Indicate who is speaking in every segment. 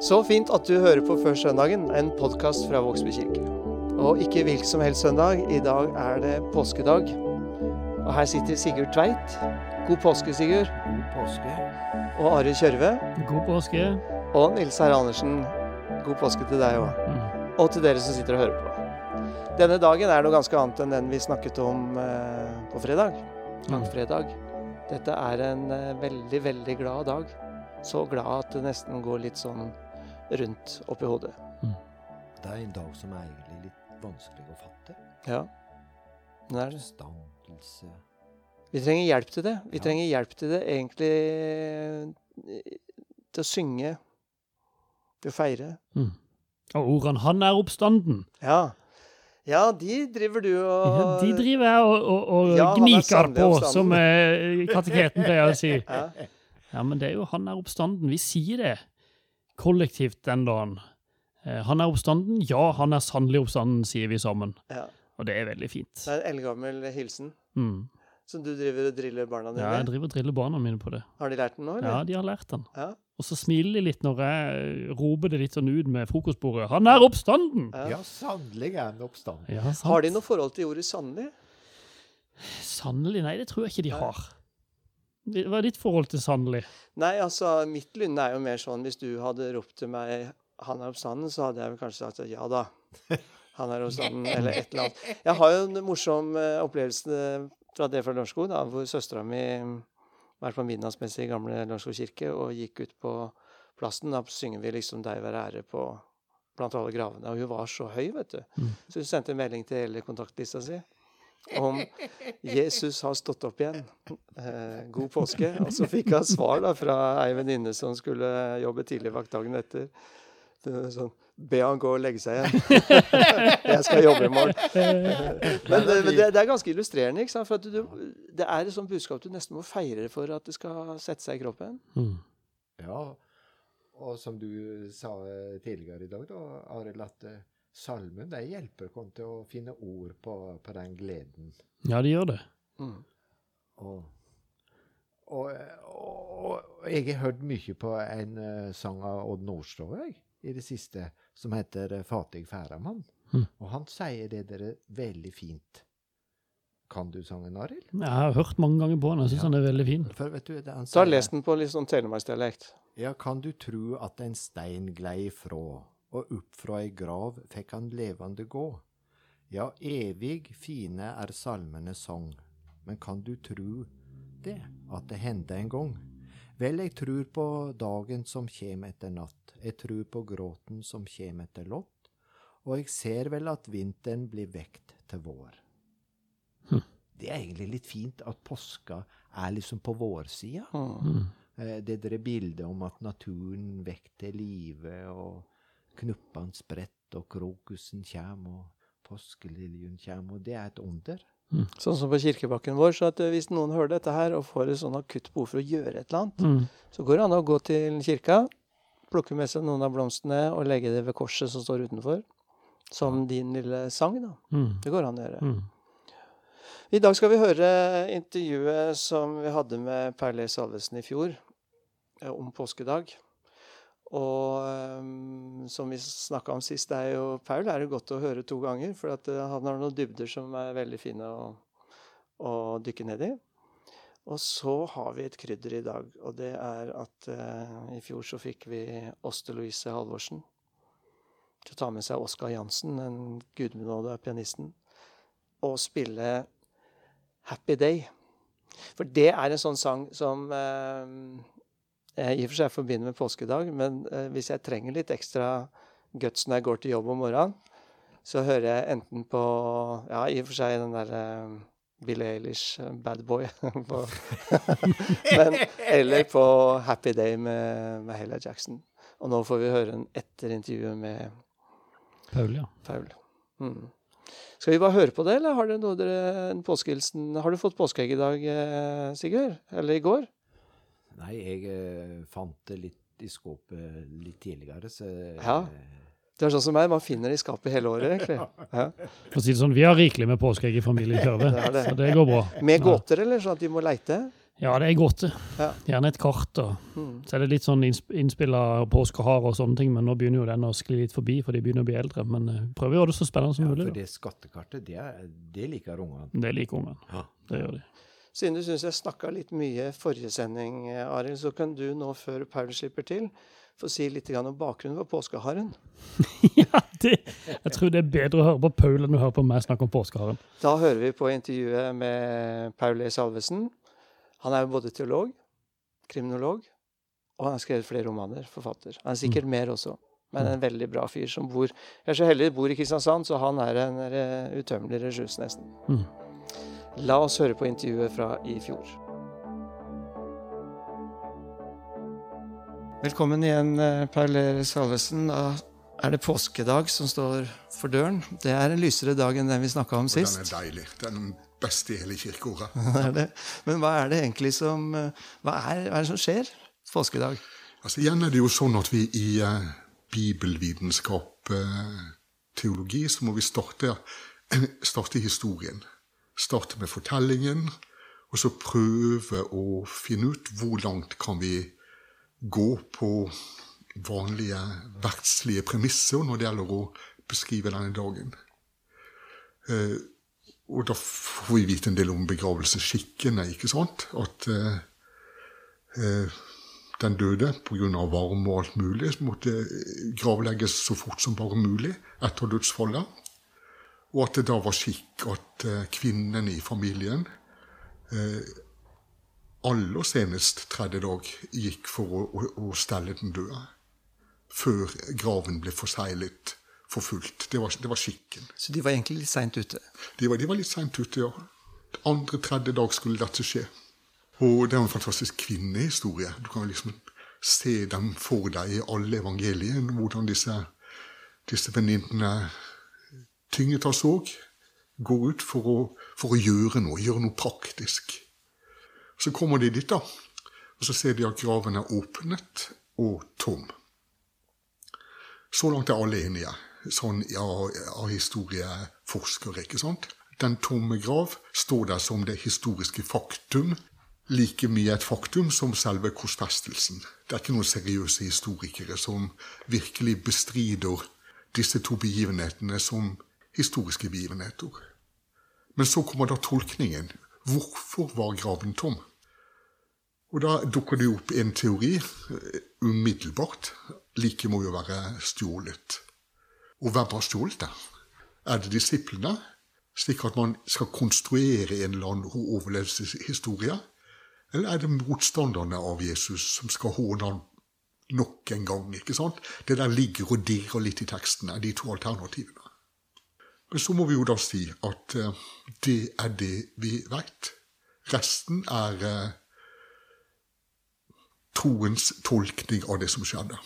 Speaker 1: Så fint at du hører på Før søndagen, en podkast fra Vågsby kirke. Og ikke hvilken som helst søndag. I dag er det påskedag. Og her sitter Sigurd Tveit. God påske, Sigurd.
Speaker 2: God påske.
Speaker 1: Og Are Kjørve.
Speaker 3: God påske.
Speaker 1: Og Nils Herre Andersen. God påske til deg òg.
Speaker 3: Mm.
Speaker 1: Og til dere som sitter og hører på. Denne dagen er noe ganske annet enn den vi snakket om eh, på fredag. Langfredag. Dette er en eh, veldig, veldig glad dag. Så glad at det nesten går litt sånn rundt oppi hodet.
Speaker 2: Det er en dag som er egentlig litt vanskelig å fatte.
Speaker 1: Ja. Det er det.
Speaker 2: Forstandelse.
Speaker 1: Vi trenger hjelp til det. Vi
Speaker 2: Ja.
Speaker 1: trenger hjelp til det egentlig eh, til å synge, til å feire.
Speaker 3: Mm. Og ordene 'Han er oppstanden',
Speaker 1: Ja. Ja, de driver du og
Speaker 3: ja, de driver jeg og, og, og
Speaker 1: Ja, er
Speaker 3: gniker på, som eh, kateketen pleier å si.
Speaker 1: ja.
Speaker 3: Ja, men det er jo 'Han er oppstanden'. Vi sier det kollektivt den dagen. Eh, Han er oppstanden. Ja, han er sannelig oppstanden, sier vi sammen.
Speaker 1: ja.
Speaker 3: Og det er veldig fint.
Speaker 1: Det er en eldgammel hilsen
Speaker 3: Mm.
Speaker 1: som du driver og driller barna dine
Speaker 3: Ja, jeg driver og driller barna mine på det.
Speaker 1: Har de lært den nå, eller?
Speaker 3: Ja, de har lært den.
Speaker 1: Ja.
Speaker 3: Og så smiler de litt når jeg roper det litt sånn ut med frokostbordet. 'Han er oppstanden!'
Speaker 1: Ja.
Speaker 2: Ja, sannelig er han oppstanden.
Speaker 3: Ja.
Speaker 1: Har de noe forhold til ordet sannelig?
Speaker 3: Sannelig? Nei, det tror jeg ikke de
Speaker 1: Nei.
Speaker 3: har. Hva er ditt forhold til sannelig?
Speaker 1: Nei, altså, mitt lynne er jo mer sånn hvis du hadde ropt til meg 'Han er oppstanden', så hadde jeg vel kanskje sagt ja da. Han er oppstanden, eller et eller annet. Jeg har jo en morsom eh, opplevelse fra det fra Lørenskog, hvor søstera mi var på midnattsmesse i gamle Lørenskog kirke og gikk ut på plassen. Da synger vi liksom 'Deg være ære' på blant alle gravene. Og hun var så høy, vet du.
Speaker 3: Mm.
Speaker 1: Så hun sendte en melding til hele kontaktlista si om 'Jesus har stått opp igjen'. Eh, god påske. Og så fikk hun svar da fra ei venninne som skulle jobbe tidligvakt dagen etter. Sånn, Be han gå og legge seg igjen. jeg skal jobbe i morgen. Men, det, men det, det er ganske illustrerende. ikke sant? For at du, Det er et sånt budskap du nesten må feire for at det skal sette seg i kroppen.
Speaker 3: Mm.
Speaker 2: Ja, og som du sa eh, tidligere i dag, da, Arild, at eh, salmen de hjelper oss til å finne ord på, på den gleden.
Speaker 3: Ja, de gjør det.
Speaker 1: Mm.
Speaker 2: Og, og, og, og jeg har hørt mye på en uh, sang av Odd Nordstoga i det siste, som heter eh, 'Fatig færamann'.
Speaker 3: Mm.
Speaker 2: Og han sier det dere veldig fint. Kan du sangen, Arild?
Speaker 3: Jeg har hørt mange ganger på den. Jeg syns
Speaker 2: Ja.
Speaker 3: den er veldig fin.
Speaker 2: For vet du, det han
Speaker 1: Så har jeg lest den på litt sånn telemarksdialekt.
Speaker 2: Ja, kan du tru at en stein glei ifrå, og opp fra ei grav fikk han levende gå? Ja, evig fine er salmenes sang, men kan du tru det, at det hendte en gang? Vel, jeg trur på dagen som kjem etter natt, jeg trur på gråten som kjem etter lott, og jeg ser vel at vinteren blir vekt til vår.
Speaker 3: Hm.
Speaker 2: Det er egentlig litt fint at påska er liksom på vårsida.
Speaker 1: Mm.
Speaker 2: Det der bildet om at naturen vekk til live, og knuppene spredt, og krokusen kjem, og påskeliljen kjem, og det er et under.
Speaker 1: Sånn som på kirkebakken vår. Så at eh, hvis noen hører dette her og får et sånn akutt behov for å gjøre et eller annet,
Speaker 3: Mm.
Speaker 1: så går det an å gå til kirka, plukke med seg noen av blomstene og legge det ved korset som står utenfor. Som din lille sang, da.
Speaker 3: Mm.
Speaker 1: Det går an å gjøre.
Speaker 3: Mm.
Speaker 1: I dag skal vi høre intervjuet som vi hadde med Perle Salvesen i fjor, eh, om påskedag. Og eh, som vi snakka om sist, er jo Paul er det godt å høre to ganger, for eh, han har noen dybder som er veldig fine å, å dykke ned i. Og så har vi et krydder i dag, og det er at eh, i fjor så fikk vi Åste Louise Halvorsen til å ta med seg Oskar Jansen, den gudbenåda pianisten, og spille Happy Day. For det er en sånn sang som eh, i og for seg forbinder med påskedag, men eh, hvis jeg trenger litt ekstra guts når jeg går til jobb om morgenen, så hører jeg enten på Ja, i og for seg den derre Billie Eilish, eh, Bad Boy, men, eller på Happy Day med, med Hella Jackson. Og nå får vi høre den etter intervjuet med
Speaker 3: Paul, ja.
Speaker 1: Paul. Mm. Skal vi bare høre på det, eller har dere noe dere en påskehilsen Har du fått påskeegg i dag, eh, Sigurd? Eller i går?
Speaker 2: Nei, jeg eh, fant det litt i skåpet litt tidligere, så
Speaker 1: Ja. Du er sånn som meg, man finner det i skapet hele året, egentlig. Ja.
Speaker 3: For å si det sånn, vi har rikelig med påskeegg i familien Kjørve,
Speaker 1: er
Speaker 3: så det går bra.
Speaker 1: Med
Speaker 3: Ja.
Speaker 1: eller sånn at de må leite?
Speaker 3: Ja, det er godt. det.
Speaker 1: Ja.
Speaker 3: Gjerne et kart. og
Speaker 1: Mm.
Speaker 3: Så er det litt sånn innsp- innspill av påskehare og sånne ting, men nå begynner jo den å skli litt forbi, for de begynner å bli eldre. Men eh, prøver å gjøre det så spennende som
Speaker 2: Ja,
Speaker 3: mulig.
Speaker 2: for det skattekartet, det, er, det liker ungene.
Speaker 3: Det liker ungene.
Speaker 2: Ja.
Speaker 3: Det gjør de.
Speaker 1: Siden du syns jeg snakka litt mye forrige sending, eh, Arild, så kan du nå, før Paul slipper til, få si litt om bakgrunnen for påskeharen.
Speaker 3: ja, det, jeg tror det er bedre å høre på Paul enn å høre på meg snakke om påskeharen.
Speaker 1: Da hører vi på intervjuet med Paul E. Salvesen. Han er jo både teolog, kriminolog, og han har skrevet flere romaner. Forfatter. Han er sikkert mer også, men en veldig bra fyr som bor Jeg er så heldig bor i Kristiansand, så han er en eh, utømmelig ressurs, nesten.
Speaker 3: Mm.
Speaker 1: La oss høre på intervjuet fra i fjor. Velkommen igjen, Per Paul E. Salvesen. Da er det påskedag som står for døren. Det er en lysere dag enn den vi snakka om
Speaker 4: Og den er deilig. Det er den beste i hele kirkeordet.
Speaker 1: Det er det. Men hva er det egentlig som eh, Hva er, hva er det som skjer påskedag?
Speaker 4: Altså, igjen er det jo sånn at vi i eh, bibelvitenskap, eh, teologi, så må vi starte, starte historien. Starte med fortellingen, og så prøve å finne ut hvor langt kan vi gå på vanlige verdslige premisser når det gjelder å beskrive denne dagen. Eh, og da får vi vite en del om begravelsesskikkene, ikke sant? At eh, eh, den døde pga. varme og alt mulig måtte gravlegges så fort som bare mulig etter dødsfallet. Og at det da var skikk at eh, kvinnene i familien eh, aller senest tredje dag gikk for å, å, å stelle den døde. Før graven ble forseglet for fullt. Det var, det var skikken.
Speaker 1: Så de var egentlig litt seint ute.
Speaker 4: De var, de var litt seint ute, ja. Andre, tredje dag skulle dette skje. Og det er en fantastisk kvinnehistorie. Du kan liksom se dem for deg i alle evangeliene, hvordan disse, disse venninnene tynget av sorg går ut for å, for å gjøre noe, gjøre noe praktisk. Så kommer de dit, da, og så ser de at graven er åpnet og tom. Så langt er alle enige, sånn av, av historieforskere. ikke sant? Den tomme grav står der som det historiske faktum, like mye et faktum som selve korsfestelsen. Det er ikke noen seriøse historikere som virkelig bestrider disse to begivenhetene som historiske begivenheter. Men så kommer da tolkningen. Hvorfor var graven tom? Og da dukker det opp en teori eh, umiddelbart. Like må jo være stjålet. Og hvem har stjålet det? Er det disiplene? Slik at man skal konstruere en eller annen overlevelseshistorie? Eller er det motstanderne av Jesus som skal håne ham nok en gang? ikke sant? Det der ligger og dirrer litt i teksten, er de to alternativene. Så må vi jo da si at eh, det er det vi veit. Resten er eh, troens tolkning av det som skjedde.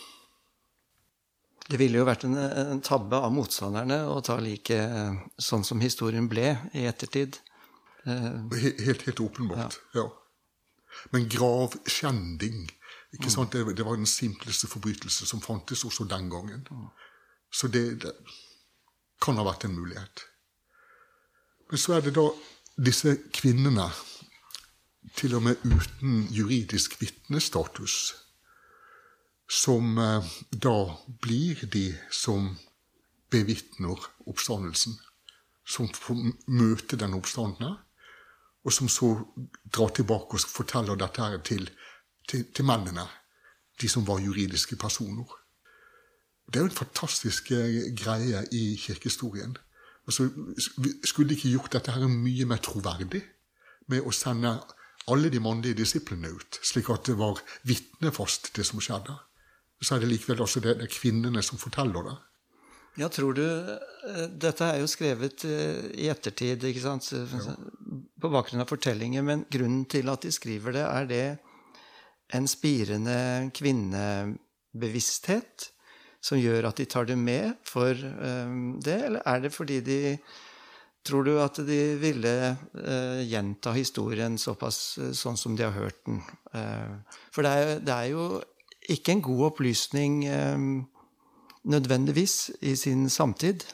Speaker 1: Det ville jo vært en, en tabbe av motstanderne å ta like eh, sånn som historien ble i ettertid.
Speaker 4: Helt, helt åpenbart. Ja. Men gravskjending ikke sant? Det, det var den simpleste forbrytelse som fantes også den gangen. Så det, det kan ha vært en mulighet. Men så er det da disse kvinnene, til og med uten juridisk vitnestatus, som eh, da blir de som bevitner oppstandelsen. Som får møte den oppstandende, og som så drar tilbake og forteller dette her til, til, til mennene, de som var juridiske personer. Det er jo en fantastisk eh, greie i kirkehistorien. Altså, skulle de ikke gjort dette her mye mer troverdig med å sende alle de mannlige disiplene ut, slik at det var vitnefast, det som skjedde? Så er det likevel også det, det er kvinnene som forteller det.
Speaker 1: ja, tror du eh, Dette er jo skrevet eh, i ettertid, ikke sant? På bakgrunn av fortellinger, men grunnen til at de skriver det, er det en spirende kvinnebevissthet som gjør at de tar det med for eh, det, eller er det fordi de Tror du at de ville eh, gjenta historien såpass eh, sånn som de har hørt den? Eh, for det er, det er jo ikke en god opplysning eh, nødvendigvis i sin samtid.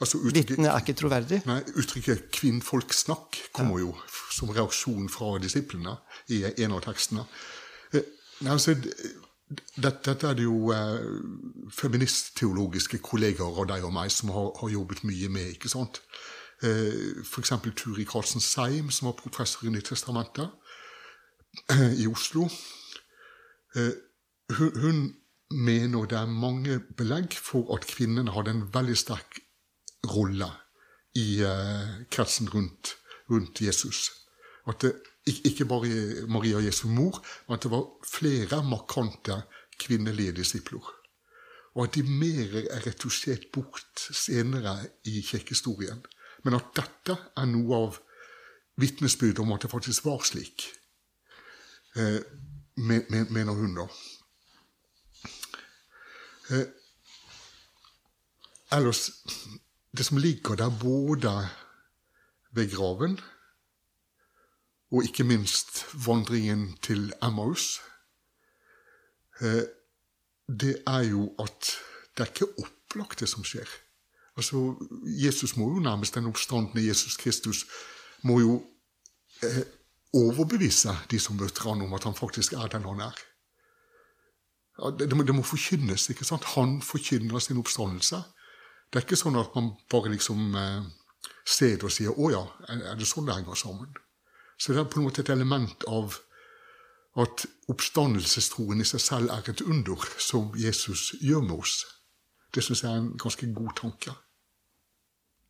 Speaker 4: Altså
Speaker 1: Vitnet er ikke troverdig.
Speaker 4: nei, uttrykket 'kvinnfolksnakk' kommer jo som reaksjon fra disiplene i en av tekstene. Eh, Nei, altså, dette, dette er det jo eh, feministteologiske kollegaer av deg og meg som har, har jobbet mye med. ikke sant? Eh, F.eks. Turi Karlsen Seim, som var professor i Nytestamentet eh, i Oslo. Eh, hun, hun mener det er mange belegg for at kvinnene hadde en veldig sterk rolle i eh, kretsen rundt, rundt Jesus. At det ikke bare Maria Jesu mor, men at det var flere markante kvinnelige disipler. Og at de mer er retusjert bort senere i kirkehistorien. Men at dette er noe av vitnesbyrdet om at det faktisk var slik, eh, men- men- mener hun da. Eh, ellers, det som ligger der både ved graven og ikke minst vandringen til Emmaus, eh, det er jo at det er ikke opplagt, det som skjer. Altså, Jesus må jo nærmest den oppstandende Jesus Kristus må jo eh, overbevise de som møter han om at han faktisk er den han er. Det, det, må, det må forkynnes. ikke sant? Han forkynner sin oppstandelse. Det er ikke sånn at man bare liksom eh, ser det og sier 'Å ja, er det sånn det henger sammen?' Så det er på en måte et element av at oppstandelsestroen i seg selv er et under som Jesus gjør med oss. Det syns jeg er en ganske god tanke.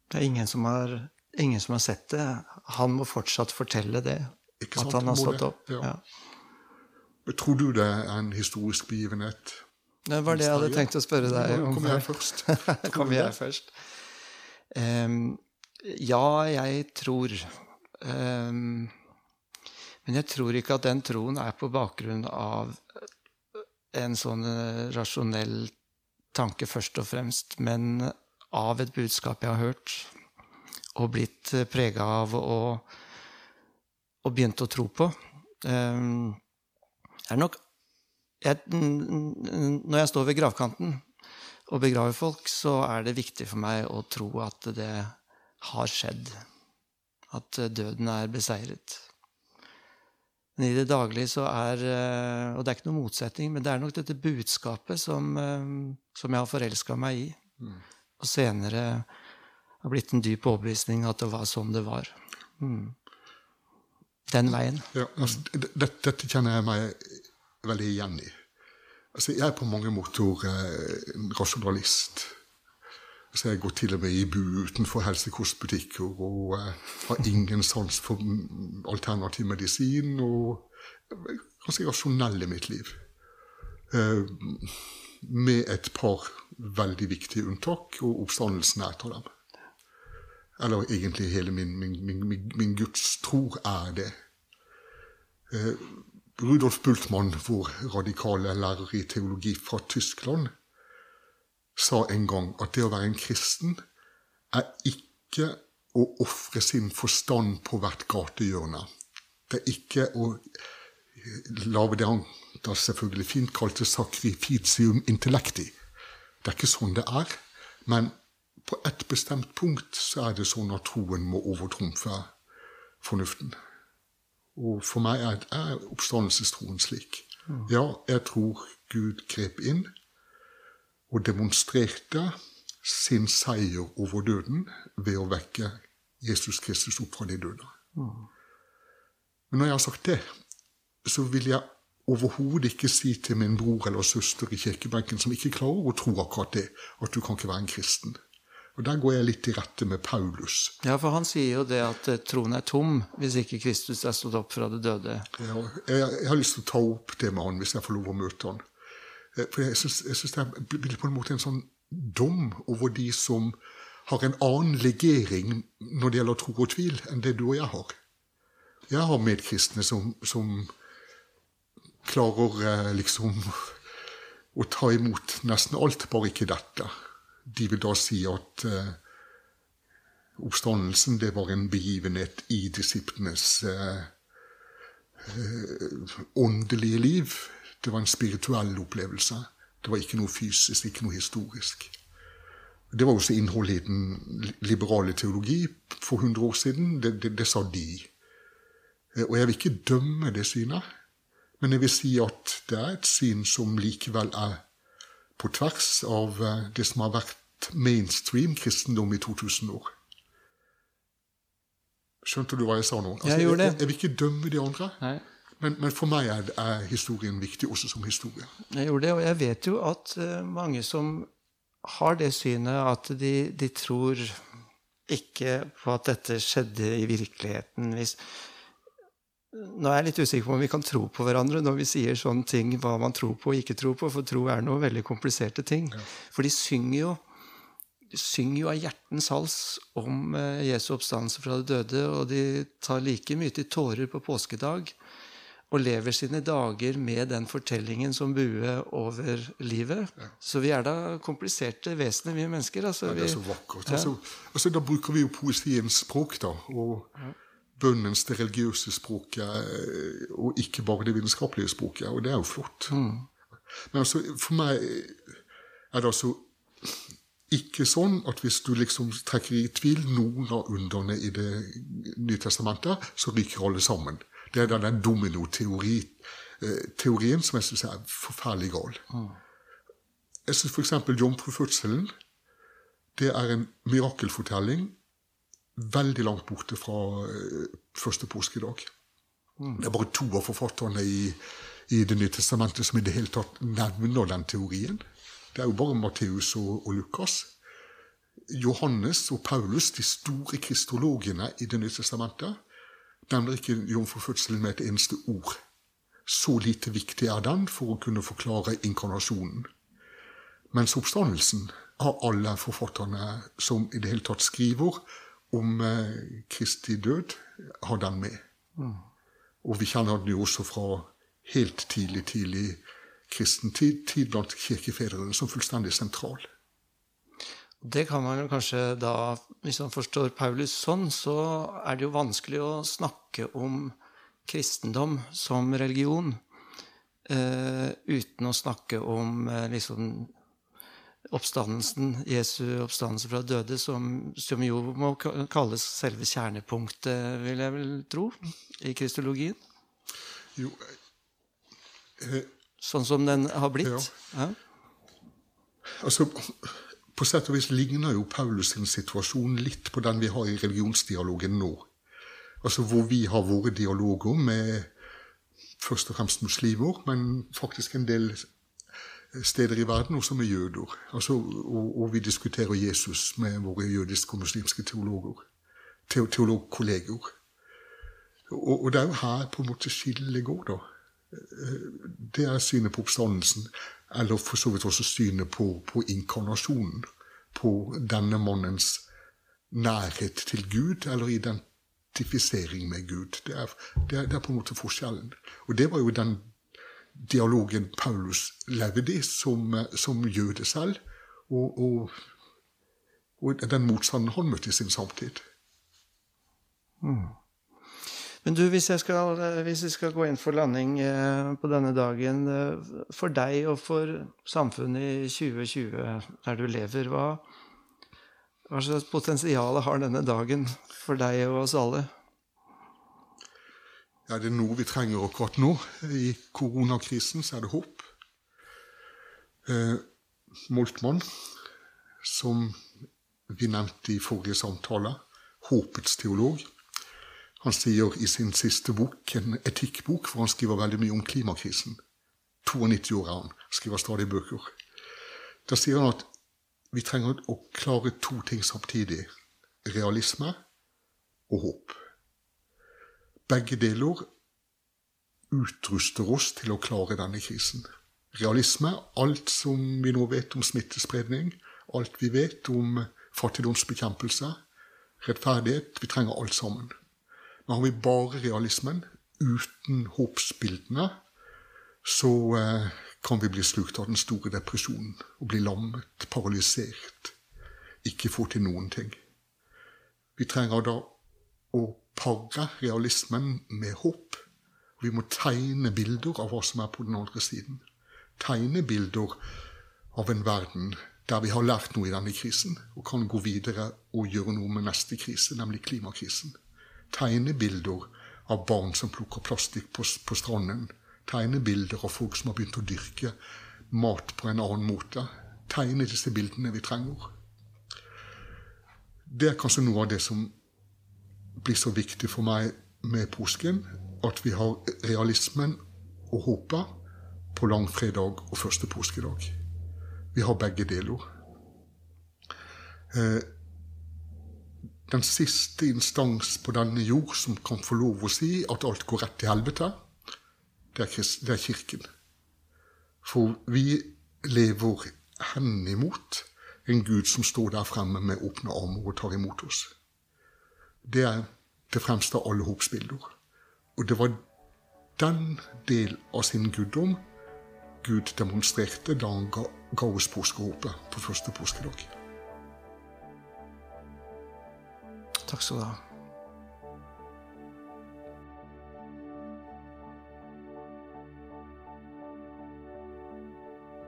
Speaker 1: Det er ingen som har, ingen som har sett det. Han må fortsatt fortelle det.
Speaker 4: Ikke sant?
Speaker 1: At han har stått opp.
Speaker 4: Ja.
Speaker 1: Ja.
Speaker 4: Tror du det er en historisk begivenhet?
Speaker 1: Det var det jeg hadde tenkt å spørre deg om.
Speaker 4: Kommer jeg først?
Speaker 1: Kommer jeg først. Um, ja, jeg tror Men jeg tror ikke at den troen er på bakgrunn av en sånn eh, rasjonell tanke først og fremst, men av et budskap jeg har hørt og blitt prega av og, og begynt å tro på. Ehm, det er nok jeg, Når jeg står ved gravkanten og begraver folk, så er det viktig for meg å tro at det har skjedd. At eh, døden er beseiret. Men i det daglige så er eh, Og det er ikke noen motsetning, men det er nok dette budskapet som, eh, som jeg har forelska meg i. Og senere har blitt en dyp overbevisning at det var sånn det var. Mm. Den veien.
Speaker 4: Ja, altså, d- d- dette kjenner jeg meg veldig igjen i. Altså, jeg er på mange måter eh, en rasjonalist. Altså, jeg går til og med i bu utenfor helsekostbutikker og eh, har ingen sans for alternativ medisin. Og er ganske rasjonell i mitt liv. Eh, med et par veldig viktige unntak, og oppstandelsen er et av dem. Eller egentlig hele min, min, min, min, min gudstro er det. Eh, Rudolf Bultmann, vår radikale lærer i teologi fra Tyskland, sa en gang at det å være en kristen er ikke å ofre sin forstand på hvert gatehjørne. Det er ikke å lage det han da selvfølgelig fint kalte sacrificium intellecti. Det er ikke sånn det er. Men på et bestemt punkt så er det sånn at troen må overtrumfe fornuften. Og for meg er, er oppstandelsestroen slik. Ja, jeg tror Gud grep inn og demonstrerte sin seier over døden ved å vekke Jesus Kristus opp fra de døde. Men når jeg har sagt det, så vil jeg overhodet ikke si til min bror eller søster i kirkebenken som ikke klarer å tro akkurat det, at du kan ikke være en kristen. Og Der går jeg litt i rette med Paulus.
Speaker 1: Ja, for han sier jo det at eh, troen er tom hvis ikke Kristus er stått opp fra det døde.
Speaker 4: Ja, jeg, jeg har lyst til å ta opp det med han hvis jeg får lov å møte han. Eh, For jeg syns, det blir på en måte en sånn dom over de som har en annen legering når det gjelder tro og tvil, enn det du og jeg har. Jeg har medkristne som, som klarer eh, liksom å ta imot nesten alt, bare ikke dette. De vil da si at eh, oppstandelsen det var en begivenhet i disiplenes eh, åndelige liv. Det var en spirituell opplevelse. Det var ikke noe fysisk, ikke noe historisk. Det var også innholdet i den liberale teologi for 100 år siden. Det, det, det sa de. Eh, og jeg vil ikke dømme det synet, men jeg vil si at det er et syn som likevel er på tvers av eh, det som har vært mainstream kristendom i 2000 år. Skjønte du hva jeg sa nå?
Speaker 1: Altså, jeg.
Speaker 4: Jeg, jeg, vil ikke dømme de andre.
Speaker 1: Nei.
Speaker 4: Men, men, for meg er, er, historien viktig også som historie.
Speaker 1: Jeg gjorde det, og jeg vet jo at uh, mange som har det synet at de, de, tror ikke på at dette skjedde i virkeligheten. Hvis, nå er jeg litt usikker på om vi kan tro på hverandre når vi sier sånne ting, hva man tror på og ikke tror på, for tro er noe veldig kompliserte ting. Ja. For de synger jo de synger jo av hjertens hals om eh, Jesu oppstandelse fra de døde, og de tar like mye til tårer på påskedag og lever sine dager med den fortellingen som bue over livet. Ja. Så vi er da kompliserte vesener, vi mennesker. Altså,
Speaker 4: ja, det er så vakkert. Ja. Altså, altså, da bruker vi jo poesiens språk, da. Og bønnens, det religiøse språket, eh, og ikke bare det vitenskapelige språket. Og det er jo flott. Mm. Men altså, for meg er det altså ikke sånn at hvis du liksom trekker i tvil noen av underne i Det nye testamentet, så ryker alle sammen. Det er den dominoteorien eh, som jeg syns er forferdelig gal. Jeg syns f.eks. jomfrufødselen det er en mirakelfortelling veldig langt borte fra eh, første påskedag. Det er bare to av forfatterne i, i Det nye testamentet som i det hele tatt nevner den teorien. Det er jo bare Matteus og, og Lukas. Johannes og Paulus, de store kristologene i Det nye testamentet, nevner ikke jomfrufødselen med et eneste ord. Så lite viktig er den for å kunne forklare inkarnasjonen. Mens oppstandelsen av alle forfatterne som i det hele tatt skriver om eh, Kristi død, har den med. Mm. Og vi kjenner den jo også fra helt tidlig, tidlig kristen tid, tid blant kirkefedrene, som fullstendig sentral.
Speaker 1: Det kan man jo kanskje da Hvis man forstår Paulus sånn, så er det jo vanskelig å snakke om kristendom som religion eh, uten å snakke om eh, liksom oppstandelsen, Jesu oppstandelse fra døde, som, som, jo må kalles selve kjernepunktet, vil jeg vel tro, i kristologien. Jo, eh, sånn som den har blitt. Ja.
Speaker 4: ja. Altså på sett og vis ligner jo Paulus sin situasjon litt på den vi har i religionsdialogen nå. Altså Hvor vi har våre dialoger med først og fremst muslimer, men faktisk en del steder i verden også med jøder. Altså, og, og, vi diskuterer Jesus med våre jødiske og muslimske teologer. Teologkolleger. Og, og det er jo her på en måte skillet går, da. Det er synet på oppstandelsen eller for så vidt også synet på, på inkarnasjonen. På denne mannens nærhet til Gud, eller identifisering med Gud. Det er, det er, det er på en måte forskjellen. Og det var jo den dialogen Paulus levde i som, som jøde selv, og, og, og den motstanden han møtte i sin samtid.
Speaker 1: Mm. Men du, hvis, jeg skal, hvis vi skal gå inn for landing eh, på denne dagen eh, For deg og for samfunnet i 2020, der du lever, hva, hva slags potensial har denne dagen for deg og oss alle?
Speaker 4: Ja, det er noe vi trenger akkurat nå. I koronakrisen så er det håp. Eh, Moltmann, som vi nevnte i forrige samtale, håpets teolog, han sier i sin siste bok, en etikkbok, for han skriver veldig mye om klimakrisen 92 år er han, skriver stadig bøker. Da sier han at vi trenger å klare to ting samtidig. Realisme og håp. Begge deler utruster oss til å klare denne krisen. Realisme, alt som vi nå vet om smittespredning, alt vi vet om fattigdomsbekjempelse, rettferdighet Vi trenger alt sammen. Men har vi bare realismen, uten håpsbildene, så eh, kan vi bli slukt av den store depresjonen og bli lammet, paralysert, ikke få til noen ting. Vi trenger da å pare realismen med håp. Vi må tegne bilder av hva som er på den andre siden. Tegne bilder av en verden der vi har lært noe i denne krisen, og kan gå videre og gjøre noe med neste krise, nemlig klimakrisen. Tegne bilder av barn som plukker plastikk på, på stranden. Tegne bilder av folk som har begynt å dyrke mat på en annen måte. Tegne disse bildene vi trenger. Det er kanskje noe av det som blir så viktig for meg med påsken. At vi har realismen og håpet på langfredag og første påskedag. Vi har begge deler. Eh, den siste instans på denne jord som kan få lov å si at alt går rett til helvete, det er, Kirken. For vi lever henimot en Gud som står der fremme med åpne armer og tar imot oss. Det er det fremste av alle håpsbilder. Og det var den del av sin guddom Gud demonstrerte da han ga, ga oss påskehåpet på første påskedag.
Speaker 1: Takk skal du ha.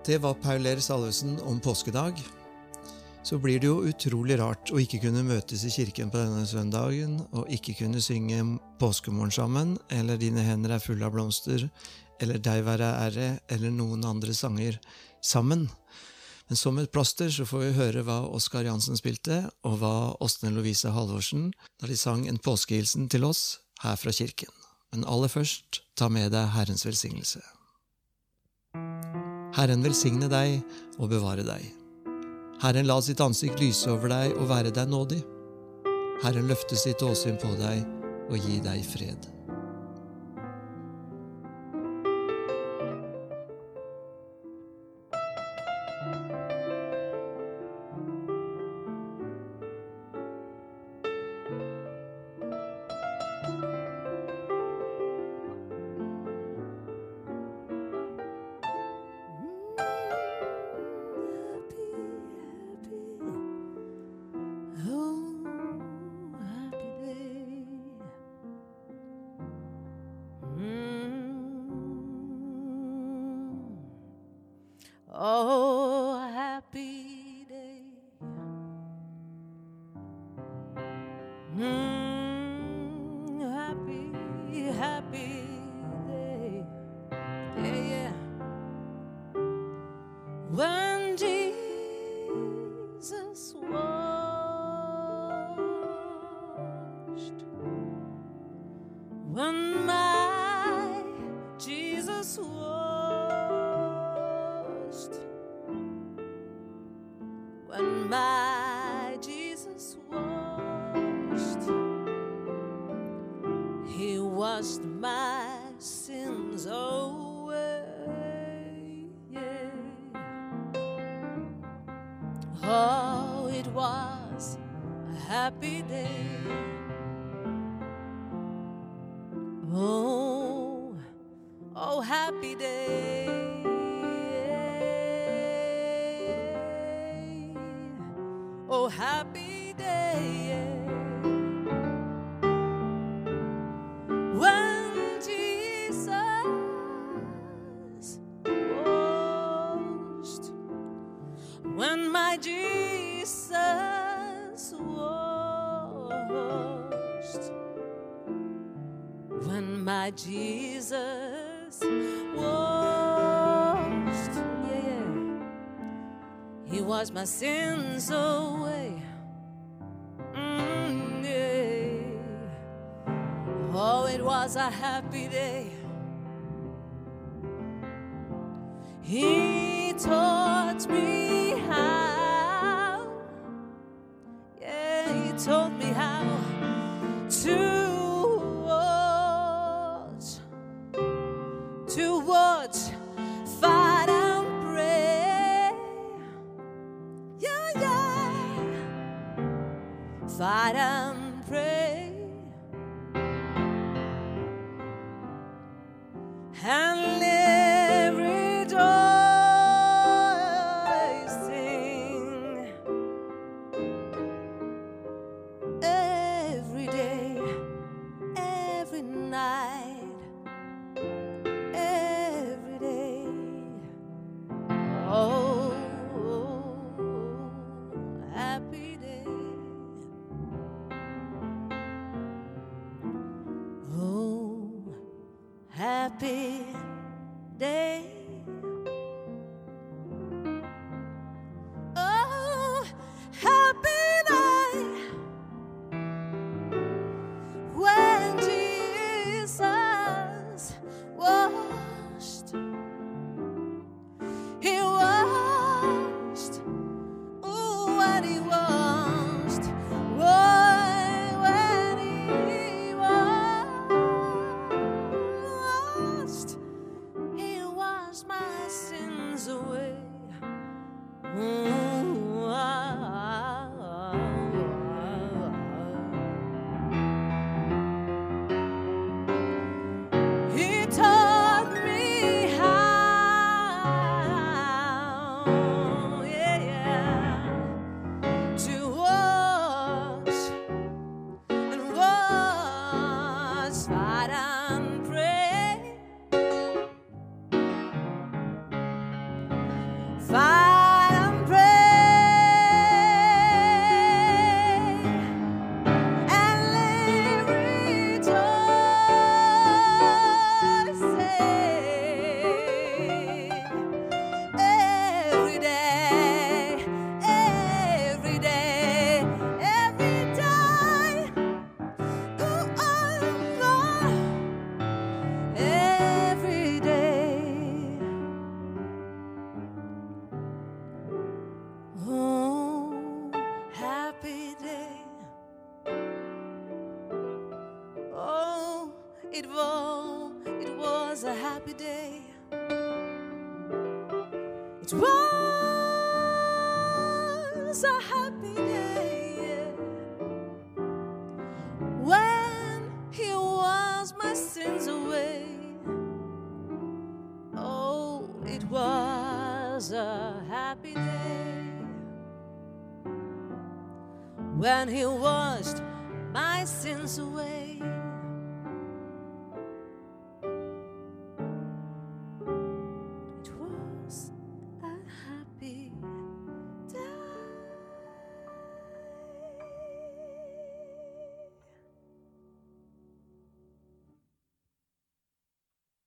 Speaker 1: Det var Paul Ehr Salvesen om påskedag. Så blir det jo utrolig rart å ikke kunne møtes i kirken på denne søndagen og ikke kunne synge påskemorgen sammen, eller Dine hender er fulle av blomster, eller Deg være ære, eller noen andre sanger sammen. Men som et plaster så får vi høre hva Oskar Jansen spilte, og hva Åsne Lovise Halvorsen da de sang en påskehilsen til oss her fra kirken. Men aller først, ta med deg Herrens velsignelse. Herren velsigne deg og bevare deg. Herren la sitt ansikt lyse over deg og være deg nådig. Herren løfte sitt åsyn på deg og gi deg fred.
Speaker 5: Mm-hmm. Oh, oh, happy day. Oh, happy He washed my sins away. Mm. Oh, it was a happy day. He taught me how. Yeah, he taught happy day. It was, it was a happy day. It was a happy day yeah. when he was my sins away. Oh, it was a happy day when he washed my sins away.